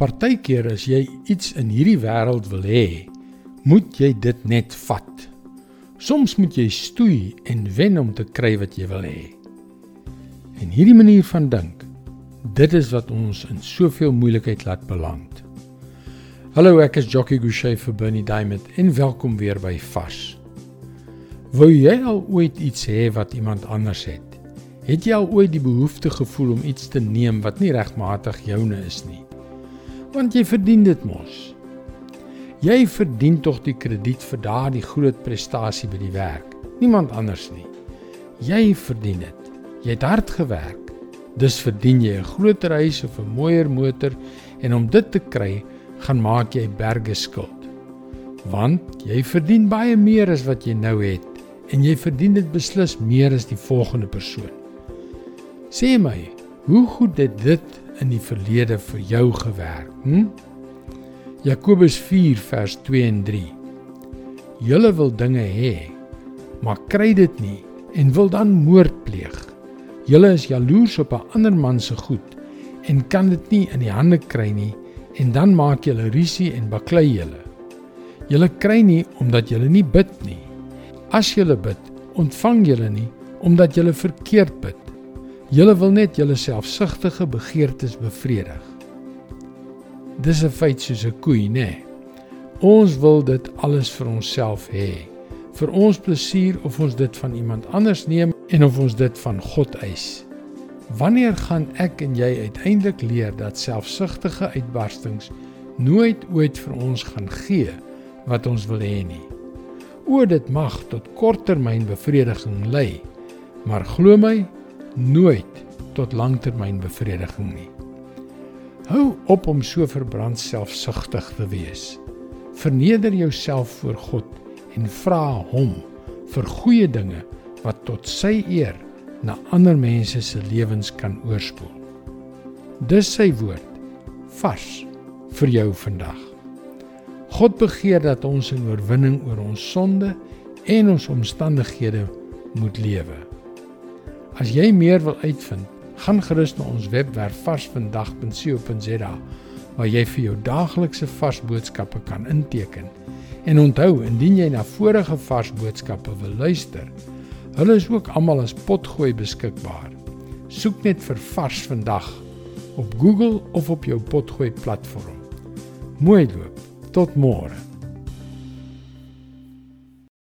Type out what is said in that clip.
Partykeer as jy iets in hierdie wêreld wil hê, moet jy dit net vat. Soms moet jy stoei en wen om te kry wat jy wil hê. En hierdie manier van dink, dit is wat ons in soveel moeilikheid laat beland. Hallo, ek is Jockey Gouchee vir Bernie Diamond en welkom weer by Vars. Wou jy al ooit iets hê wat iemand anders het? Het jy al ooit die behoefte gevoel om iets te neem wat nie regmatig joune is nie? Want jy verdien dit mos. Jy verdien tog die krediet vir daardie groot prestasie by die werk. Niemand anders nie. Jy verdien dit. Jy het hard gewerk. Dus verdien jy 'n groter huis of 'n mooier motor en om dit te kry, gaan maak jy berge skuld. Want jy verdien baie meer as wat jy nou het en jy verdien dit beslis meer as die volgende persoon. Sê my, hoe goed het dit in die verlede vir jou gewerk. Hm? Jakobus 4 vers 2 en 3. Julle wil dinge hê, maar kry dit nie en wil dan moord pleeg. Julle is jaloers op 'n ander man se goed en kan dit nie in die hande kry nie en dan maak julle rusie en baklei julle. Julle kry nie omdat julle nie bid nie. As julle bid, ontvang julle nie omdat julle verkeerd bid Julle wil net julle selfsugtige begeertes bevredig. Dis 'n feit soos 'n koei, nê? Nee. Ons wil dit alles vir onsself hê. Vir ons plesier of ons dit van iemand anders neem en of ons dit van God eis. Wanneer gaan ek en jy uiteindelik leer dat selfsugtige uitbarstings nooit ooit vir ons gaan gee wat ons wil hê nie? O, dit mag tot korttermynbevrediging lei, maar glo my, nooit tot langtermynbevrediging nie. Hou op om so verbrand selfsugtig te wees. Verneder jouself voor God en vra hom vir goeie dinge wat tot sy eer na ander mense se lewens kan oorspoel. Dis sy woord vars vir jou vandag. God begeer dat ons in oorwinning oor ons sonde en ons omstandighede moet lewe. As jy meer wil uitvind, gaan gerus na ons webwerf varsvandag.co.za waar jy vir jou daaglikse vars boodskappe kan inteken. En onthou, indien jy na vorige vars boodskappe wil luister, hulle is ook almal as potgooi beskikbaar. Soek net vir Vars vandag op Google of op jou potgooi platform. Mooi loop. Tot môre.